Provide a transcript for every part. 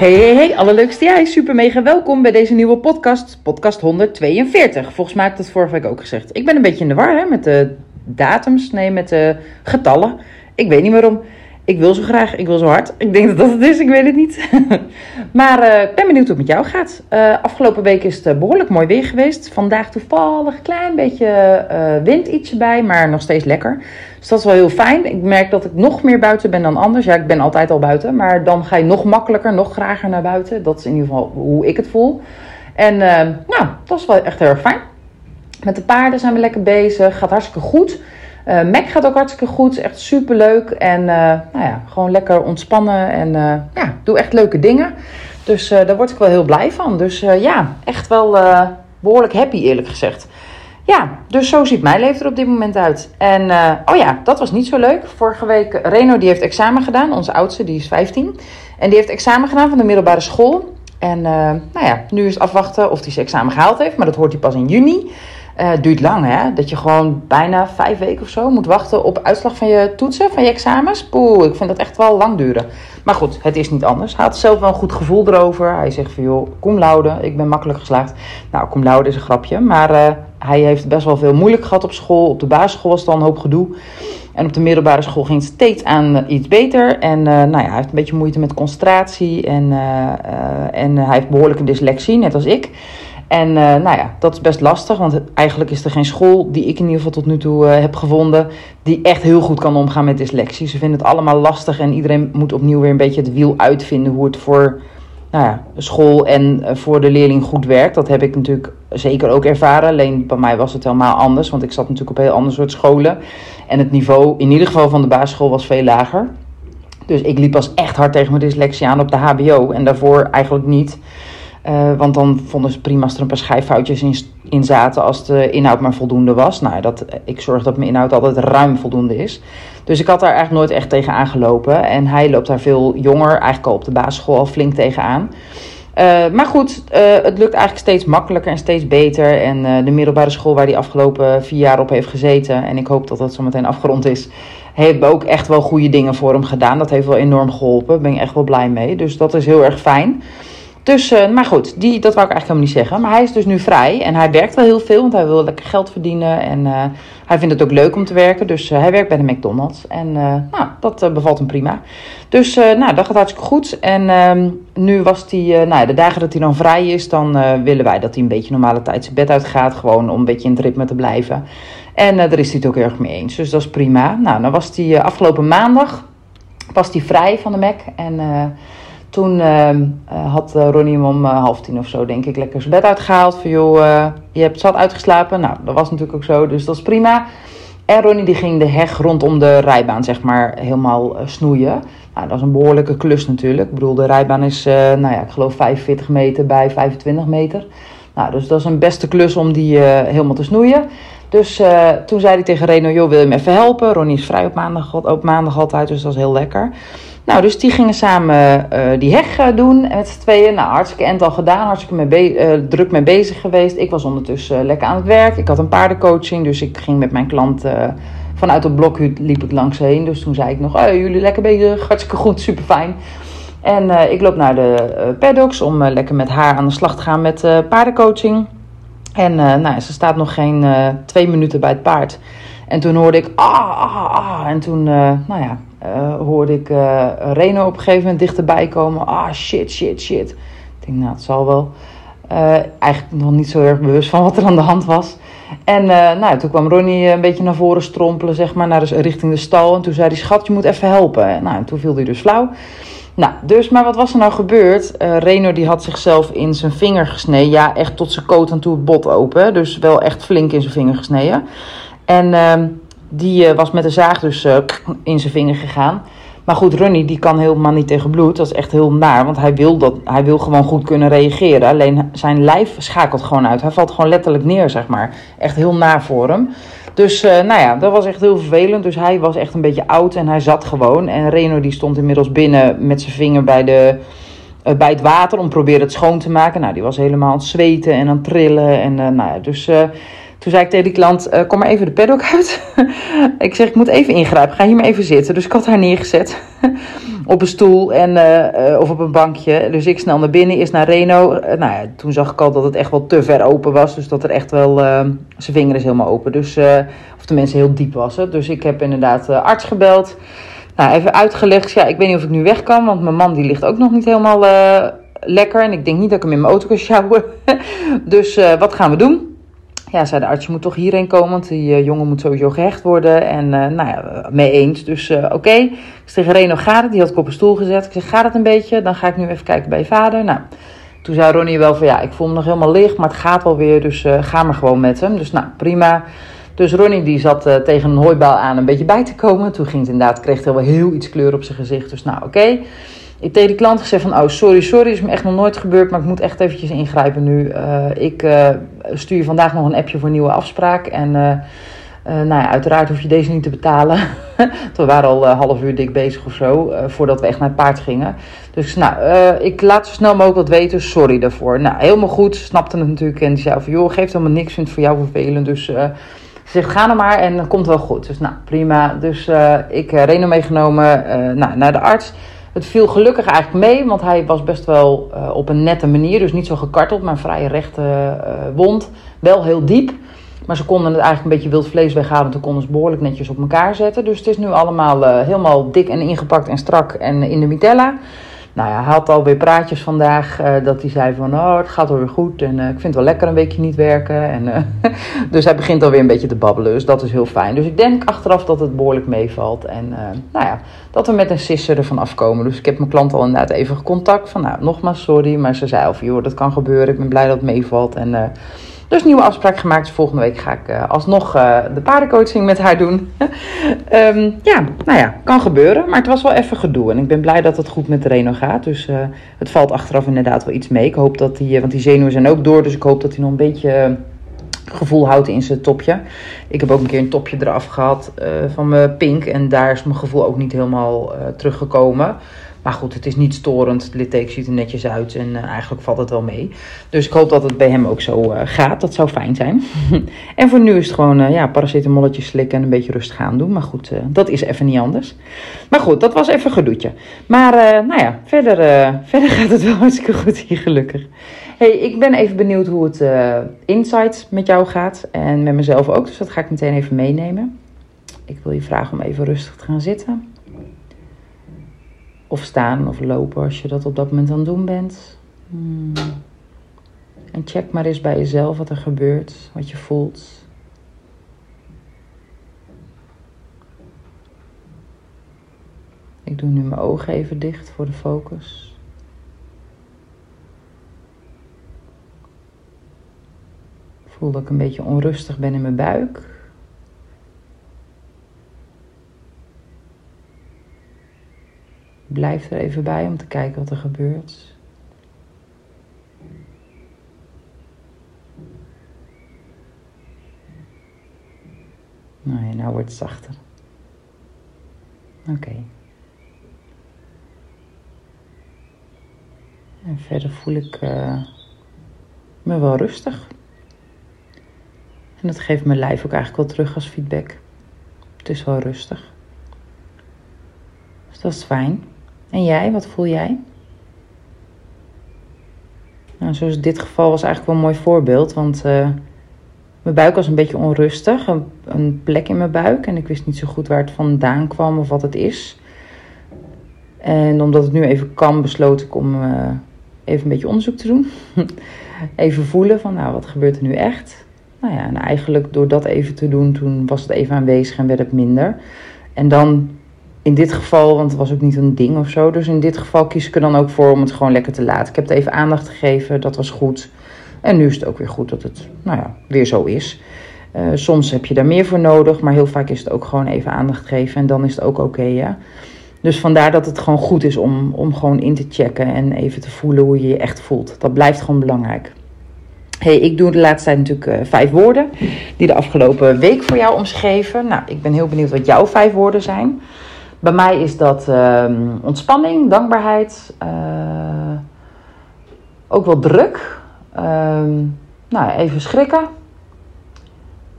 Hey, hey, hey, allerleukste jij. Super mega welkom bij deze nieuwe podcast, podcast 142. Volgens mij heb ik dat vorige week ook gezegd. Ik ben een beetje in de war hè, met de datums, nee, met de getallen. Ik weet niet waarom. Ik wil zo graag, ik wil zo hard. Ik denk dat dat het is, ik weet het niet. maar uh, ik ben benieuwd hoe het met jou gaat. Uh, afgelopen week is het uh, behoorlijk mooi weer geweest. Vandaag toevallig een klein beetje wind ietsje bij, maar nog steeds lekker. Dus dat is wel heel fijn. Ik merk dat ik nog meer buiten ben dan anders. Ja, ik ben altijd al buiten, maar dan ga je nog makkelijker, nog grager naar buiten. Dat is in ieder geval hoe ik het voel. En nou, dat is wel echt heel erg fijn. Met de paarden zijn we lekker bezig. Gaat hartstikke goed. Uh, Mac gaat ook hartstikke goed. Echt super leuk. En uh, nou ja, gewoon lekker ontspannen. En uh, ja, doe echt leuke dingen. Dus daar word ik wel heel blij van. Dus ja, echt wel behoorlijk happy eerlijk gezegd. Ja, dus zo ziet mijn leven er op dit moment uit. En oh ja, dat was niet zo leuk. Vorige week, Reno die heeft examen gedaan. Onze oudste, die is 15. En die heeft examen gedaan van de middelbare school. En nou ja, nu is het afwachten of hij zijn examen gehaald heeft. Maar dat hoort hij pas in juni. Uh, duurt lang, hè? Dat je gewoon bijna vijf weken of zo moet wachten op uitslag van je toetsen, van je examens. Poeh, ik vind dat echt wel lang duren. Maar goed, het is niet anders. Hij had zelf wel een goed gevoel erover. Hij zegt van, joh, cum laude, ik ben makkelijk geslaagd. Nou, cum laude is een grapje, maar uh, hij heeft best wel veel moeilijk gehad op school. Op de basisschool was het al een hoop gedoe. En op de middelbare school ging het steeds aan uh, iets beter. En nou ja, hij heeft een beetje moeite met concentratie. En, en hij heeft behoorlijke dyslexie, net als ik. En uh, nou ja, dat is best lastig, want eigenlijk is er geen school die ik in ieder geval tot nu toe uh, heb gevonden die echt heel goed kan omgaan met dyslexie. Ze vinden het allemaal lastig en iedereen moet opnieuw weer een beetje het wiel uitvinden hoe het voor nou ja, school en uh, voor de leerling goed werkt. Dat heb ik natuurlijk zeker ook ervaren. Alleen bij mij was het helemaal anders, want ik zat natuurlijk op heel ander soort scholen. En het niveau, in ieder geval van de basisschool, was veel lager. Dus ik liep pas echt hard tegen mijn dyslexie aan op de HBO en daarvoor eigenlijk niet. Uh, want dan vonden ze prima als er een paar schijffoutjes in, zaten als de inhoud maar voldoende was. Nou, dat, ik zorg dat mijn inhoud altijd ruim voldoende is. Dus ik had daar eigenlijk nooit echt tegen aangelopen. En hij loopt daar veel jonger, eigenlijk al op de basisschool al flink tegenaan. Uh, maar goed, uh, het lukt eigenlijk steeds makkelijker en steeds beter. En de middelbare school waar hij afgelopen vier jaar op heeft gezeten, en ik hoop dat dat zo meteen afgerond is, heeft ook echt wel goede dingen voor hem gedaan. Dat heeft wel enorm geholpen. Daar ben ik echt wel blij mee. Dus dat is heel erg fijn. Dus, uh, maar goed, die, dat wou ik eigenlijk helemaal niet zeggen. Maar hij is dus nu vrij en hij werkt wel heel veel, want hij wil lekker geld verdienen. En uh, hij vindt het ook leuk om te werken, dus uh, hij werkt bij de McDonald's. En nou, dat bevalt hem prima. Dus nou, dat gaat hartstikke goed. En ehm, nu was hij, nou, de dagen dat hij dan vrij is, dan willen wij dat hij een beetje normale tijd zijn bed uitgaat. Gewoon om een beetje in het ritme te blijven. En daar is hij het ook erg mee eens, dus dat is prima. Nou, dan was hij afgelopen maandag was hij vrij van de Mac en... Toen uh, had Ronnie hem om uh, half tien of zo, denk ik, lekker zijn bed uitgehaald. Van joh, je hebt zat uitgeslapen. Nou, dat was natuurlijk ook zo, dus dat is prima. En Ronnie die ging de heg rondom de rijbaan, zeg maar, helemaal snoeien. Nou, dat is een behoorlijke klus natuurlijk. Ik bedoel, de rijbaan is, nou ja, ik geloof 45 meter bij 25 meter. Nou, dus dat is een beste klus om die helemaal te snoeien. Dus toen zei hij tegen Reno, joh, wil je me even helpen? Ronnie is vrij op maandag, op maandag altijd, dus dat is heel lekker. Nou, dus die gingen samen uh, die heg uh, doen met z'n tweeën. Nou, hartstikke end al gedaan, hartstikke mee uh, druk mee bezig geweest. Ik was ondertussen lekker aan het werk. Ik had een paardencoaching, dus ik ging met mijn klant vanuit het blokhut liep ik langs heen. Dus toen zei ik nog, jullie lekker bezig, hartstikke goed, super fijn. En ik loop naar de paddocks om lekker met haar aan de slag te gaan met paardencoaching. En nou, ze staat nog geen twee minuten bij het paard. En toen hoorde ik ah, ah, ah. En toen, uh, nou ja, uh, hoorde ik uh, Reno op een gegeven moment dichterbij komen. Ah, shit, shit, shit. Ik denk, nou, het zal wel. eigenlijk nog niet zo erg bewust van wat er aan de hand was. En nou, toen kwam Ronnie een beetje naar voren strompelen, zeg maar, naar de, richting de stal. En toen zei hij, schat, je moet even helpen. En, nou, en toen viel hij dus flauw. Nou, dus, maar wat was er nou gebeurd? Reno die had zichzelf in zijn vinger gesneden. Ja, echt tot zijn koot aan toe het bot open. Dus wel echt flink in zijn vinger gesneden. En uh, die uh, was met de zaag dus uh, in zijn vinger gegaan. Maar goed, Ronnie die kan helemaal niet tegen bloed. Dat is echt heel naar, want hij wil, dat, hij wil gewoon goed kunnen reageren. Alleen zijn lijf schakelt gewoon uit. Hij valt gewoon letterlijk neer, zeg maar. Echt heel naar voor hem. Dus nou ja, dat was echt heel vervelend. Dus hij was echt een beetje oud en hij zat gewoon. En Reno die stond inmiddels binnen met zijn vinger bij, de, bij het water om proberen het schoon te maken. Nou, die was helemaal aan het zweten en aan het trillen. En nou ja, dus toen zei ik tegen die klant, uh, kom maar even de paddock uit. ik zeg, ik moet even ingrijpen, ga hier maar even zitten. Dus ik had haar neergezet op een stoel en, uh, of op een bankje. Dus ik snel naar binnen, eerst naar Reno. nou ja, toen zag ik al dat het echt wel te ver open was. Dus dat er echt wel, zijn vinger is helemaal open. Dus, of de mensen heel diep was het. Dus ik heb inderdaad de arts gebeld. Nou, even uitgelegd, ja, ik weet niet of ik nu weg kan. Want mijn man die ligt ook nog niet helemaal lekker. En ik denk niet dat ik hem in mijn auto kan sjouwen. dus wat gaan we doen? Ja, zei de arts, je moet toch hierheen komen, want die uh, jongen moet sowieso gehecht worden. En uh, nou ja, mee eens. Dus uh, oké. Ik zeg tegen Reno, gaat het? Die had ik op een stoel gezet. Ik zeg, gaat het een beetje? Dan ga ik nu even kijken bij je vader. Nou, toen zei Ronnie wel van, ja, ik voel hem nog helemaal licht, maar het gaat wel weer. Dus ga maar gewoon met hem. Dus nou, prima. Dus Ronnie die zat tegen een hooibaal aan een beetje bij te komen. Toen ging het inderdaad, kreeg hij wel heel iets kleur op zijn gezicht. Dus nou, oké. Ik tegen die klant gezegd van, oh sorry, sorry, is me echt nog nooit gebeurd, maar ik moet echt eventjes ingrijpen nu. Uh, ik uh, stuur je vandaag nog een appje voor een nieuwe afspraak en uh, nou ja, uiteraard hoef je deze niet te betalen. we waren al half uur dik bezig of zo, voordat we echt naar het paard gingen. Dus nou, ik laat zo snel mogelijk wat weten, sorry daarvoor. Nou, helemaal goed, snapte het natuurlijk en die zei joh, geeft helemaal niks, vind het voor jou vervelend, dus... Ze zegt, ga nou maar en het komt wel goed. Dus nou, prima. Dus ik Reno meegenomen nou, naar de arts. Het viel gelukkig eigenlijk mee, want hij was best wel uh, op een nette manier. Dus niet zo gekarteld, maar een vrij rechte uh, wond. Wel heel diep. Maar ze konden het eigenlijk een beetje wild vlees weghalen. Toen konden ze behoorlijk netjes op elkaar zetten. Dus het is nu allemaal uh, helemaal dik en ingepakt en strak en in de mitella. Nou ja, hij had alweer praatjes vandaag uh, dat hij zei van, oh, het gaat wel weer goed en uh, ik vind het wel lekker een weekje niet werken. En, uh, dus hij begint alweer een beetje te babbelen, dus dat is heel fijn. Dus ik denk achteraf dat het behoorlijk meevalt en nou ja, dat we met een sisser ervan afkomen. Dus ik heb mijn klant al inderdaad even contact van, nou, nogmaals sorry, maar ze zei van, joh, dat kan gebeuren, ik ben blij dat het meevalt en... Dus nieuwe afspraak gemaakt. Volgende week ga ik uh, alsnog uh, de paardencoaching met haar doen. um, ja, nou ja, kan gebeuren. Maar het was wel even gedoe. En ik ben blij dat het goed met Reno gaat. Dus uh, het valt achteraf inderdaad wel iets mee. Ik hoop dat hij, want die zenuwen zijn ook door. Dus ik hoop dat hij nog een beetje gevoel houdt in zijn topje. Ik heb ook een keer een topje eraf gehad van mijn pink. En daar is mijn gevoel ook niet helemaal teruggekomen. Maar goed, het is niet storend. Het litteken ziet er netjes uit en uh, eigenlijk valt het wel mee. Dus ik hoop dat het bij hem ook zo uh, gaat. Dat zou fijn zijn. en voor nu is het gewoon uh, ja, paracetamolletje slikken en een beetje rustig gaan doen. Maar goed, dat is even niet anders. Maar goed, dat was even gedoetje. Maar nou ja, verder, verder gaat het wel hartstikke goed hier gelukkig. Hey, ik ben even benieuwd hoe het Insight met jou gaat. En met mezelf ook. Dus dat ga ik meteen even meenemen. Ik wil je vragen om even rustig te gaan zitten. Of staan of lopen als je dat op dat moment aan het doen bent. Hmm. En check maar eens bij jezelf wat er gebeurt, wat je voelt. Ik doe nu mijn ogen even dicht voor de focus. Voel dat ik een beetje onrustig ben in mijn buik. Blijf er even bij om te kijken wat er gebeurt. Nee, nou wordt het zachter. Oké. En verder voel ik uh, me wel rustig. En dat geeft mijn lijf ook eigenlijk wel terug als feedback. Het is wel rustig. Dus dat is fijn. En jij, wat voel jij? Nou, zoals dit geval was eigenlijk wel een mooi voorbeeld, want uh, mijn buik was een beetje onrustig, een, een, plek in mijn buik en ik wist niet zo goed waar het vandaan kwam of wat het is. En omdat het nu even kan, besloot ik om uh, even een beetje onderzoek te doen. even voelen van, nou, wat gebeurt er nu echt? Nou ja, en eigenlijk door dat even te doen, toen was het even aanwezig en werd het minder. En dan in dit geval, want het was ook niet een ding of zo. Dus in dit geval kies ik er dan ook voor om het gewoon lekker te laten. Ik heb het even aandacht gegeven, dat was goed. En nu is het ook weer goed dat het, nou ja, weer zo is. Uh, soms heb je daar meer voor nodig, maar heel vaak is het ook gewoon even aandacht geven en dan is het ook oké, ja. Dus vandaar dat het gewoon goed is om, om gewoon in te checken en even te voelen hoe je je echt voelt. Dat blijft gewoon belangrijk. Hey, ik doe de laatste tijd natuurlijk vijf woorden die de afgelopen week voor jou omschreven. Nou, ik ben heel benieuwd wat jouw vijf woorden zijn. Bij mij is dat ehm, ontspanning, dankbaarheid, ook wel druk. Ehm, nou, even schrikken.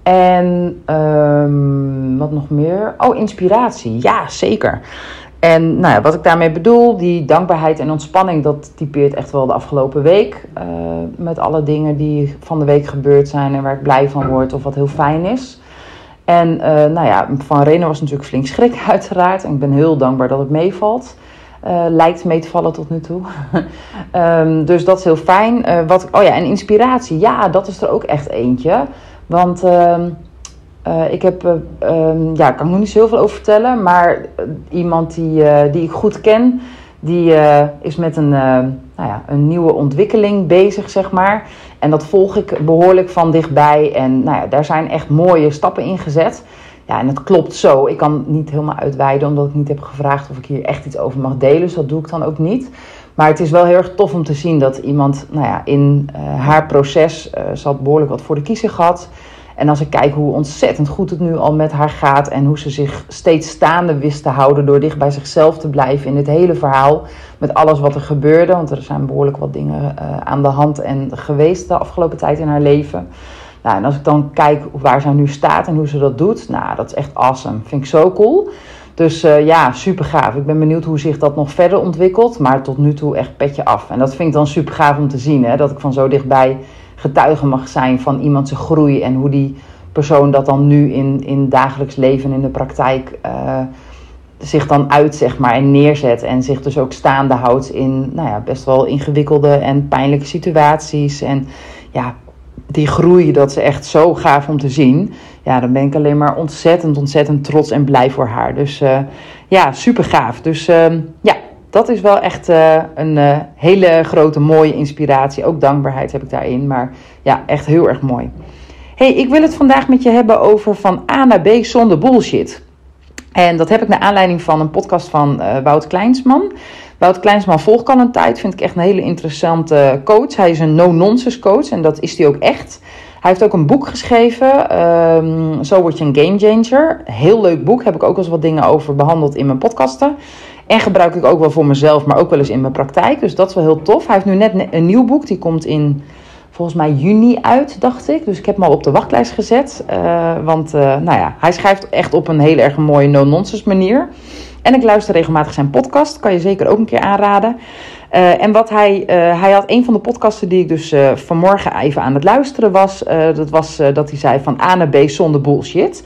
En um, wat nog meer? Oh, inspiratie. Ja, zeker. En nou ja, wat ik daarmee bedoel, die dankbaarheid en ontspanning, dat typeert echt wel de afgelopen week. Uh, met alle dingen die van de week gebeurd zijn en waar ik blij van word of wat heel fijn is. En uh, nou ja, van Reno was natuurlijk flink schrik uiteraard. En ik ben heel dankbaar dat het meevalt. Uh, lijkt mee te vallen tot nu toe. um, dus dat is heel fijn. wat, oh ja, en inspiratie. Ja, dat is er ook echt eentje. Want uh, ik heb, uh, ja, kan ik nog niet zoveel over vertellen, maar eh, iemand die, die ik goed ken, die is met een, nou ja, een nieuwe ontwikkeling bezig, zeg maar. En dat volg ik behoorlijk van dichtbij. En nou ja, daar zijn echt mooie stappen in gezet. Ja, en het klopt zo. Ik kan niet helemaal uitweiden, omdat ik niet heb gevraagd of ik hier echt iets over mag delen. Dus dat doe ik dan ook niet. Maar het is wel heel erg tof om te zien dat iemand nou ja, in uh, haar proces, ze behoorlijk wat voor de kiezer gehad. En als ik kijk hoe ontzettend goed het nu al met haar gaat en hoe ze zich steeds staande wist te houden door dicht bij zichzelf te blijven in dit hele verhaal. Met alles wat er gebeurde, want er zijn behoorlijk wat dingen uh, aan de hand en geweest de afgelopen tijd in haar leven. Nou, en als ik dan kijk waar zij nu staat en hoe ze dat doet, nou, dat is echt awesome. Vind ik zo cool. Dus uh, ja, super gaaf. Ik ben benieuwd hoe zich dat nog verder ontwikkelt. Maar tot nu toe echt petje af. En dat vind ik dan super gaaf om te zien. Hè? Dat ik van zo dichtbij getuige mag zijn van iemand zijn groei. En hoe die persoon dat dan nu in, in dagelijks leven, in de praktijk, uh, zich dan uit, zeg maar, en neerzet. En zich dus ook staande houdt in nou ja, best wel ingewikkelde en pijnlijke situaties. En ja, die groei, dat is echt zo gaaf om te zien. Ja, dan ben ik alleen maar ontzettend, ontzettend trots en blij voor haar. Dus uh, ja, super gaaf. Dus uh, ja, dat is wel echt uh, een hele grote, mooie inspiratie. Ook dankbaarheid heb ik daarin. Maar ja, echt heel erg mooi. hey, ik wil het vandaag met je hebben over van A naar B zonder bullshit. En dat heb ik naar aanleiding van een podcast van Wout Kleinsman. Wout Kleinsman volg al een tijd. Vind ik echt een hele interessante coach. Hij is een no-nonsense coach en dat is hij ook echt. Hij heeft ook een boek geschreven. Um, Zo word je een game changer. Heel leuk boek. Heb ik ook al eens wat dingen over behandeld in mijn podcasten. En gebruik ik ook wel voor mezelf, maar ook wel eens in mijn praktijk. Dus dat is wel heel tof. Hij heeft nu net een nieuw boek. Die komt in volgens mij juni uit, dacht ik. Dus ik heb hem al op de wachtlijst gezet. Uh, want uh, nou ja, hij schrijft echt op een hele erg mooie no-nonsense manier. En ik luister regelmatig zijn podcast. Kan je zeker ook een keer aanraden. Uh, en wat hij, uh, hij had een van de podcasten die ik dus uh, vanmorgen even aan het luisteren was. dat was dat hij zei van A naar B zonder bullshit.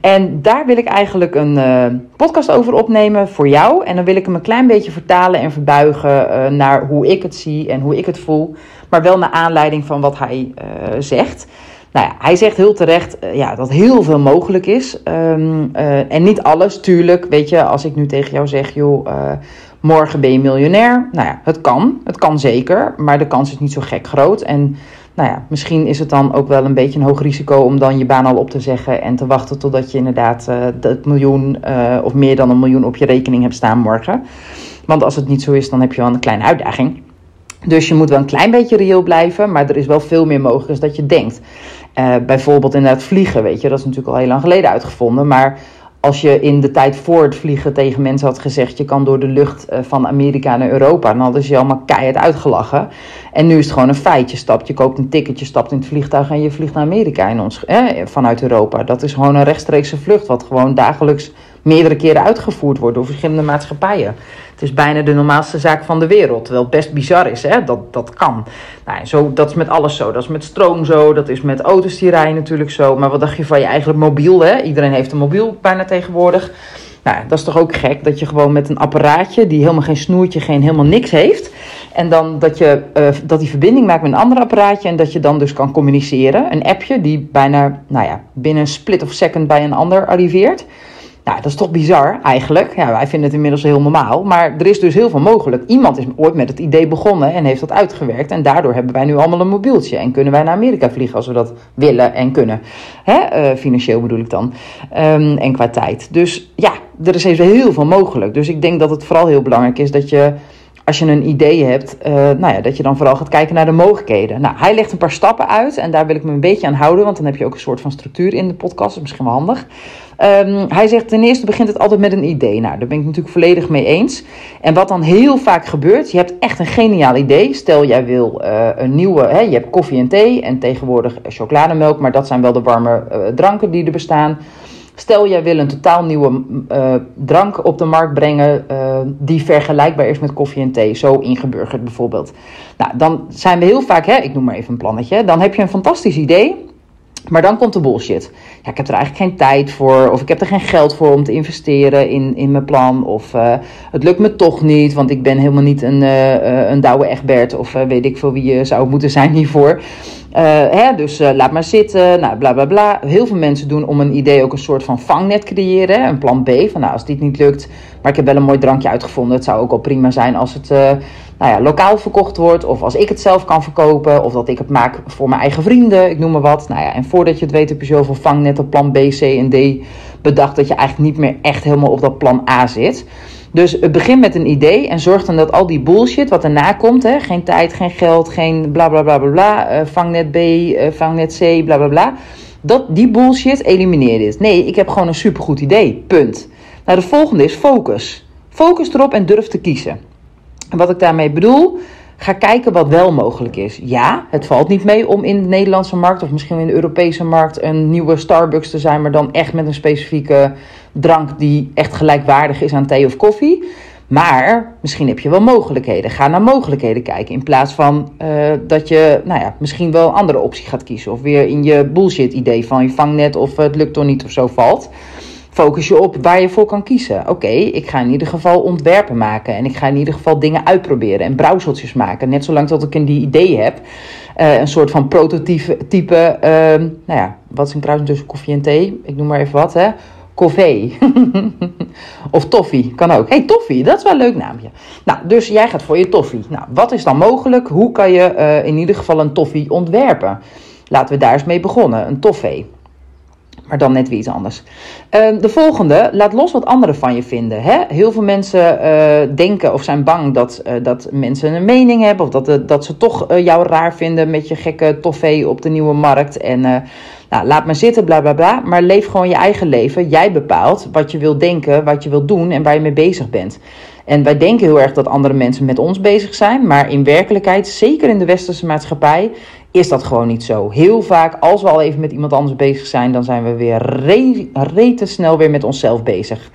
En daar wil ik eigenlijk een podcast over opnemen voor jou. En dan wil ik hem een klein beetje vertalen en verbuigen naar hoe ik het zie en hoe ik het voel. Maar wel naar aanleiding van wat hij zegt. Nou ja, hij zegt heel terecht ja, dat heel veel mogelijk is. Uh, en niet alles, tuurlijk. Weet je, als ik nu tegen jou zeg, joh, morgen ben je miljonair. Nou ja, het kan. Het kan zeker. Maar de kans is niet zo gek groot. En nou ja, misschien is het dan ook wel een beetje een hoog risico om dan je baan al op te zeggen. En te wachten totdat je inderdaad het miljoen of meer dan een miljoen op je rekening hebt staan morgen. Want als het niet zo is, dan heb je wel een kleine uitdaging. Dus je moet wel een klein beetje reëel blijven, maar er is wel veel meer mogelijk dan dat je denkt. Uh, bijvoorbeeld inderdaad vliegen, weet je, dat is natuurlijk al heel lang geleden uitgevonden. Maar als je in de tijd voor het vliegen tegen mensen had gezegd: je kan door de lucht uh, van Amerika naar Europa, dan hadden ze je allemaal keihard uitgelachen. En nu is het gewoon een feit. Je stapt, je koopt een ticket, je stapt in het vliegtuig en je vliegt naar Amerika in ons, eh, vanuit Europa. Dat is gewoon een rechtstreekse vlucht, wat gewoon dagelijks meerdere keren uitgevoerd wordt door verschillende maatschappijen. Het is bijna de normaalste zaak van de wereld. Terwijl het best bizar is, hè? Dat, dat kan. Nou, zo, dat is met alles zo. Dat is met stroom zo. Dat is met auto's die rijden natuurlijk zo. Maar wat dacht je van je eigenlijk mobiel, hè? Iedereen heeft een mobiel bijna tegenwoordig. Nou, dat is toch ook gek dat je gewoon met een apparaatje die helemaal geen snoertje, geen helemaal niks heeft. En dan dat je uh, dat die verbinding maakt met een ander apparaatje en dat je dan dus kan communiceren. Een appje die bijna, nou ja, binnen een split of second bij een ander arriveert. Nou, dat is toch bizar eigenlijk. Ja, wij vinden het inmiddels heel normaal. Maar er is dus heel veel mogelijk. Iemand is ooit met het idee begonnen en heeft dat uitgewerkt. En daardoor hebben wij nu allemaal een mobieltje. En kunnen wij naar Amerika vliegen als we dat willen en kunnen. Hè? Uh, financieel bedoel ik dan. Um, en qua tijd. Dus ja, er is heel veel mogelijk. Dus ik denk dat het vooral heel belangrijk is dat je als je een idee hebt, uh, nou ja, dat je dan vooral gaat kijken naar de mogelijkheden. Nou, hij legt een paar stappen uit en daar wil ik me een beetje aan houden, want dan heb je ook een soort van structuur in de podcast. Dat is misschien wel handig. Um, hij zegt ten eerste begint het altijd met een idee. Nou, daar ben ik natuurlijk volledig mee eens. En wat dan heel vaak gebeurt, je hebt echt een geniaal idee. Stel jij wil uh, een nieuwe, hè, je hebt koffie en thee en tegenwoordig chocolademelk, maar dat zijn wel de warme uh, dranken die er bestaan. Stel, jij wil een totaal nieuwe uh, drank op de markt brengen uh, die vergelijkbaar is met koffie en thee, zo ingeburgerd bijvoorbeeld. Nou, dan zijn we heel vaak, hè, ik noem maar even een plannetje, dan heb je een fantastisch idee, maar dan komt de bullshit. Ja, ik heb er eigenlijk geen tijd voor, of ik heb er geen geld voor om te investeren in, in mijn plan, of uh, het lukt me toch niet, want ik ben helemaal niet een, uh, een Douwe Egbert, of weet ik veel wie je zou moeten zijn hiervoor. hè, dus laat maar zitten, nou, bla bla bla. Heel veel mensen doen om een idee ook een soort van vangnet creëren, een plan B, van nou, als dit niet lukt, maar ik heb wel een mooi drankje uitgevonden, het zou ook al prima zijn als het nou ja, lokaal verkocht wordt, of als ik het zelf kan verkopen, of dat ik het maak voor mijn eigen vrienden, ik noem maar wat. Nou ja, en voordat je het weet heb je zoveel op plan B, C en D bedacht dat je eigenlijk niet meer echt helemaal op dat plan A zit. Dus het met een idee en zorg dan dat al die bullshit wat erna komt, hè, geen tijd, geen geld, geen bla bla bla bla bla, uh, vangnet B, uh, vangnet C, bla bla bla, dat die bullshit elimineer dit. Nee, ik heb gewoon een supergoed idee, punt. Nou, de volgende is focus. Focus erop en durf te kiezen. Wat ik daarmee bedoel, ga kijken wat wel mogelijk is. Ja, het valt niet mee om in de Nederlandse markt of misschien in de Europese markt een nieuwe Starbucks te zijn, maar dan echt met een specifieke drank die echt gelijkwaardig is aan thee of koffie. Maar misschien heb je wel mogelijkheden. Ga naar mogelijkheden kijken. In plaats van uh, dat je nou ja, misschien wel een andere optie gaat kiezen. Of weer in je bullshit idee van je vangnet of het lukt toch niet of zo valt focus je op waar je voor kan kiezen. Oké, ik ga in ieder geval ontwerpen maken. En ik ga in ieder geval dingen uitproberen en brouwseltjes maken. Net zolang dat ik een idee heb. Uh, een soort van prototype. Type, uh, nou ja, wat is een kruising tussen koffie en thee? Ik noem maar even wat, hè. Koffie. of toffee, kan ook. hey, toffee, dat is wel een leuk naamje. Nou, dus jij gaat voor je toffee. Nou, wat is dan mogelijk? Hoe kan je uh, in ieder geval een toffee ontwerpen? Laten we daar eens mee begonnen. Een toffee maar dan net weer iets anders. Uh, de volgende, laat los wat anderen van je vinden. Hè? Heel veel mensen uh, denken of zijn bang dat, uh, dat mensen een mening hebben. Of dat, dat ze toch jou raar vinden met je gekke toffee op de nieuwe markt. En nou, laat maar zitten, bla bla bla. Maar leef gewoon je eigen leven. Jij bepaalt wat je wilt denken, wat je wilt doen en waar je mee bezig bent. En wij denken heel erg dat andere mensen met ons bezig zijn. Maar in werkelijkheid, zeker in de westerse maatschappij, is dat gewoon niet zo. Heel vaak, als we al even met iemand anders bezig zijn, dan zijn we weer re snel weer met onszelf bezig.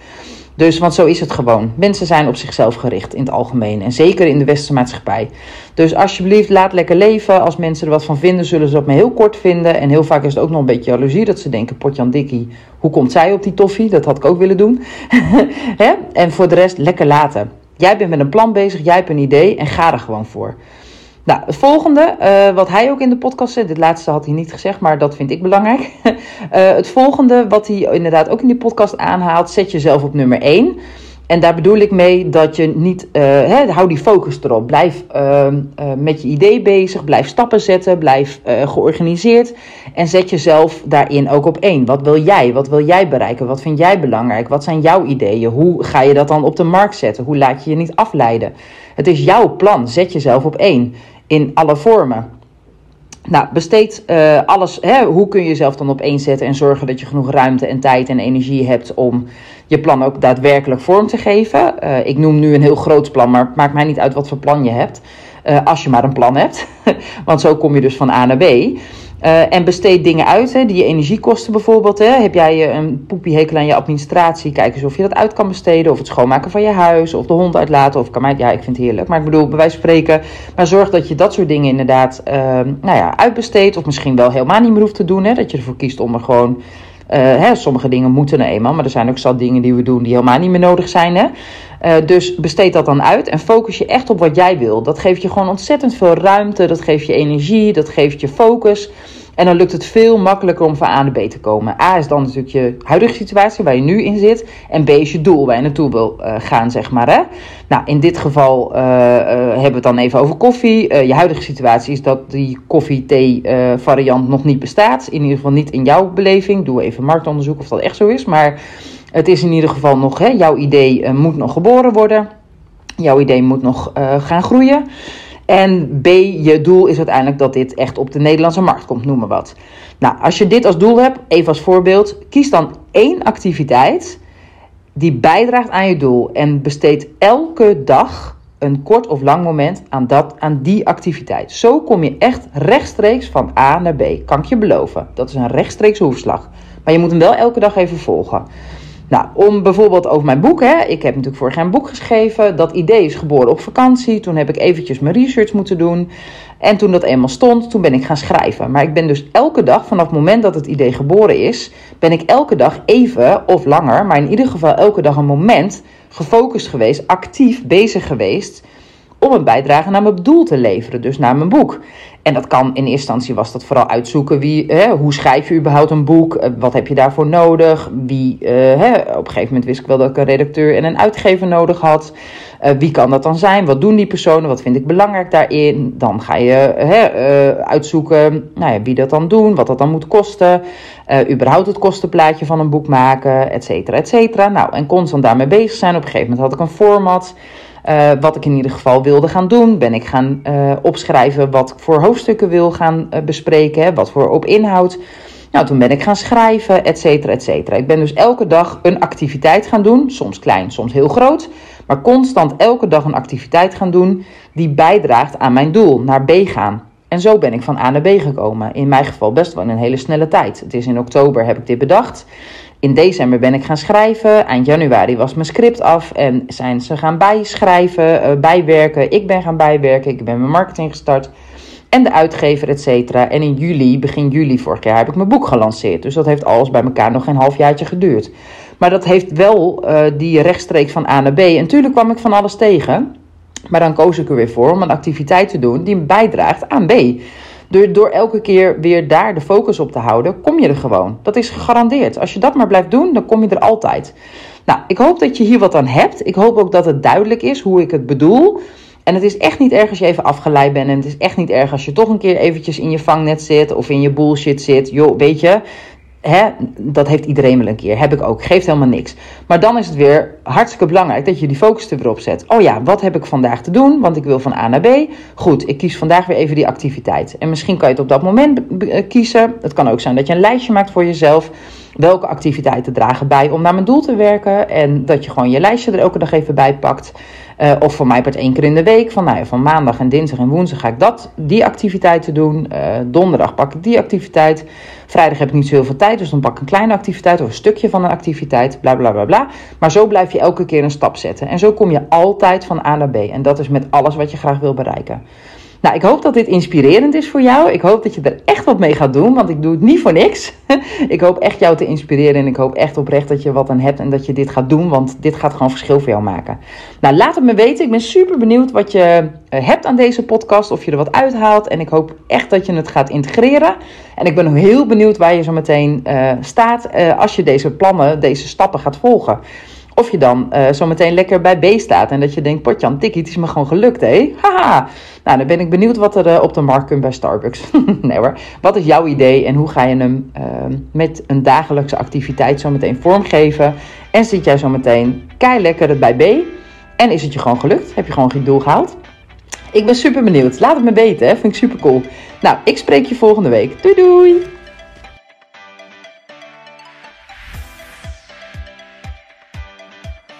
Dus, want zo is het gewoon. Mensen zijn op zichzelf gericht in het algemeen. En zeker in de westerse maatschappij. Dus alsjeblieft, laat lekker leven. Als mensen er wat van vinden, zullen ze dat me heel kort vinden. En heel vaak is het ook nog een beetje jaloezie. Dat ze denken, Potjan Dikkie, hoe komt zij op die toffie? Dat had ik ook willen doen. en voor de rest, lekker laten. Jij bent met een plan bezig, jij hebt een idee en ga er gewoon voor. Nou, het volgende, uh, wat hij ook in de podcast zegt, dit laatste had hij niet gezegd, maar dat vind ik belangrijk. uh, het volgende, wat hij inderdaad ook in die podcast aanhaalt, zet jezelf op nummer 1. En daar bedoel ik mee dat je niet, hè, hou die focus erop. Blijf ehm, met je idee bezig, blijf stappen zetten, blijf georganiseerd. En zet jezelf daarin ook op één. Wat wil jij? Wat wil jij bereiken? Wat vind jij belangrijk? Wat zijn jouw ideeën? Hoe ga je dat dan op de markt zetten? Hoe laat je je niet afleiden? Het is jouw plan. Zet jezelf op één in alle vormen. Nou, besteed uh, alles. Hè, hoe kun je jezelf dan op één zetten en zorgen dat je genoeg ruimte en tijd en energie hebt om je plan ook daadwerkelijk vorm te geven? Uh, ik noem nu een heel groot plan, maar het maakt mij niet uit wat voor plan je hebt. Uh, als je maar een plan hebt. Want zo kom je dus van A naar B. Uh, en besteed dingen uit, hè, die je energie kosten bijvoorbeeld. Hè. Heb jij eh, een poepiehekel aan je administratie? Kijk eens of je dat uit kan besteden. Of het schoonmaken van je huis. Of de hond uitlaten. Of kan mij, ja, ik vind het heerlijk. Maar ik bedoel, bij wijze van spreken. Maar zorg dat je dat soort dingen inderdaad uh, nou ja, uitbesteedt. Of misschien wel helemaal niet meer hoeft te doen. Hè. Dat je ervoor kiest om er gewoon uh, hè, sommige dingen moeten er eenmaal, maar er zijn ook zat dingen die we doen die helemaal niet meer nodig zijn. Hè? Uh, dus besteed dat dan uit en focus je echt op wat jij wil. Dat geeft je gewoon ontzettend veel ruimte, dat geeft je energie, dat geeft je focus. En dan lukt het veel makkelijker om van A naar B te komen. A is dan natuurlijk je huidige situatie waar je nu in zit. En B is je doel waar je naartoe wil uh, gaan, zeg maar. Hè? Nou, in dit geval uh, hebben we het dan even over koffie. je huidige situatie is dat die koffie-thee variant nog niet bestaat. In ieder geval niet in jouw beleving. Doe even marktonderzoek of dat echt zo is. Maar het is in ieder geval nog, hè, jouw idee moet nog geboren worden. Jouw idee moet nog uh, gaan groeien. En B, je doel is uiteindelijk dat dit echt op de Nederlandse markt komt, noem maar wat. Nou, als je dit als doel hebt, even als voorbeeld, kies dan één activiteit die bijdraagt aan je doel en besteed elke dag een kort of lang moment aan, dat, aan die activiteit. Zo kom je echt rechtstreeks van A naar B. Kan ik je beloven. Dat is een rechtstreeks hoefslag. Maar je moet hem wel elke dag even volgen. Nou, om bijvoorbeeld over mijn boek. Hè. Ik heb natuurlijk vorig jaar een boek geschreven. Dat idee is geboren op vakantie. Toen heb ik eventjes mijn research moeten doen. En toen dat eenmaal stond, toen ben ik gaan schrijven. Maar ik ben dus elke dag, vanaf het moment dat het idee geboren is, ben ik elke dag even of langer, maar in ieder geval elke dag een moment gefocust geweest, actief bezig geweest om een bijdrage naar mijn doel te leveren, dus naar mijn boek. En dat kan in eerste instantie was dat vooral uitzoeken wie, hè, hoe schrijf je überhaupt een boek, eh, wat heb je daarvoor nodig, wie, uh, hè, op een gegeven moment wist ik wel dat ik een redacteur en een uitgever nodig had. Uh, wie kan dat dan zijn? Wat doen die personen? Wat vind ik belangrijk daarin? Dan ga je hè, uitzoeken nou ja, wie dat dan doen, wat dat dan moet kosten. Uh, überhaupt het kostenplaatje van een boek maken, et cetera, et cetera. Nou, en constant daarmee bezig zijn. Op een gegeven moment had ik een format. Uh, wat ik in ieder geval wilde gaan doen. Ben ik gaan uh, opschrijven wat ik voor hoofdstukken wil gaan uh, bespreken. Wat voor op inhoud. Nou, toen ben ik gaan schrijven, et cetera, et cetera. Ik ben dus elke dag een activiteit gaan doen. Soms klein, soms heel groot. Maar constant elke dag een activiteit gaan doen die bijdraagt aan mijn doel, naar B gaan. En zo ben ik van A naar B gekomen. In mijn geval best wel in een hele snelle tijd. Het is in oktober heb ik dit bedacht. In december ben ik gaan schrijven. Eind januari was mijn script af en zijn ze gaan bijschrijven, uh, bijwerken. Ik ben gaan bijwerken. Ik ben mijn marketing gestart. En de uitgever, et cetera. En in juli, begin juli vorig jaar, heb ik mijn boek gelanceerd. Dus dat heeft alles bij elkaar nog geen halfjaartje geduurd. Maar dat heeft wel uh, die rechtstreeks van A naar B. En natuurlijk kwam ik van alles tegen. Maar dan koos ik er weer voor om een activiteit te doen die bijdraagt aan B. Door, elke keer weer daar de focus op te houden, kom je er gewoon. Dat is gegarandeerd. Als je dat maar blijft doen, dan kom je er altijd. Nou, ik hoop dat je hier wat aan hebt. Ik hoop ook dat het duidelijk is hoe ik het bedoel. En het is echt niet erg als je even afgeleid bent. En het is echt niet erg als je toch een keer eventjes in je vangnet zit of in je bullshit zit. Joh, weet je, Hè, dat heeft iedereen wel een keer. Heb ik ook. Geeft helemaal niks. Maar dan is het weer hartstikke belangrijk dat je die focus er weer op zet. Oh ja, wat heb ik vandaag te doen? Want ik wil van A naar B. Goed, ik kies vandaag weer even die activiteit. En misschien kan je het op dat moment kiezen. Het kan ook zijn dat je een lijstje maakt voor jezelf. Welke activiteiten dragen bij om naar mijn doel te werken? En dat je gewoon je lijstje er elke dag even bij pakt. Uh, of voor mij part één keer in de week. Van, nou ja, van maandag en dinsdag en woensdag ga ik dat, die activiteiten doen. Uh, donderdag pak ik die activiteit. Vrijdag heb ik niet zo heel veel tijd, dus dan pak ik een kleine activiteit of een stukje van een activiteit. Bla bla bla bla. Maar zo blijf je elke keer een stap zetten. En zo kom je altijd van A naar B. En dat is met alles wat je graag wil bereiken. Nou, ik hoop dat dit inspirerend is voor jou. Ik hoop dat je er echt wat mee gaat doen, want ik doe het niet voor niks. ik hoop echt jou te inspireren en ik hoop echt oprecht dat je wat aan hebt en dat je dit gaat doen, want dit gaat gewoon verschil voor jou maken. Nou, laat het me weten. Ik ben super benieuwd wat je eh, hebt aan deze podcast, of je er wat uithaalt. En ik hoop echt dat je het gaat integreren. En ik ben heel benieuwd waar je zo meteen uh, staat uh, als je deze plannen, deze stappen gaat volgen. Of je dan uh, zometeen lekker bij B staat en dat je denkt, potjan, tikkie, het is me gewoon gelukt, hé. Haha. Nou, dan ben ik benieuwd wat er uh, op de markt komt bij Starbucks. nee hoor. Wat is jouw idee en hoe ga je hem uh, met een dagelijkse activiteit zometeen vormgeven? En zit jij zometeen kei lekker bij B? En is het je gewoon gelukt? Heb je gewoon geen doel gehaald? Ik ben super benieuwd. Laat het me weten, vind ik super cool. Nou, ik spreek je volgende week. Doei doei!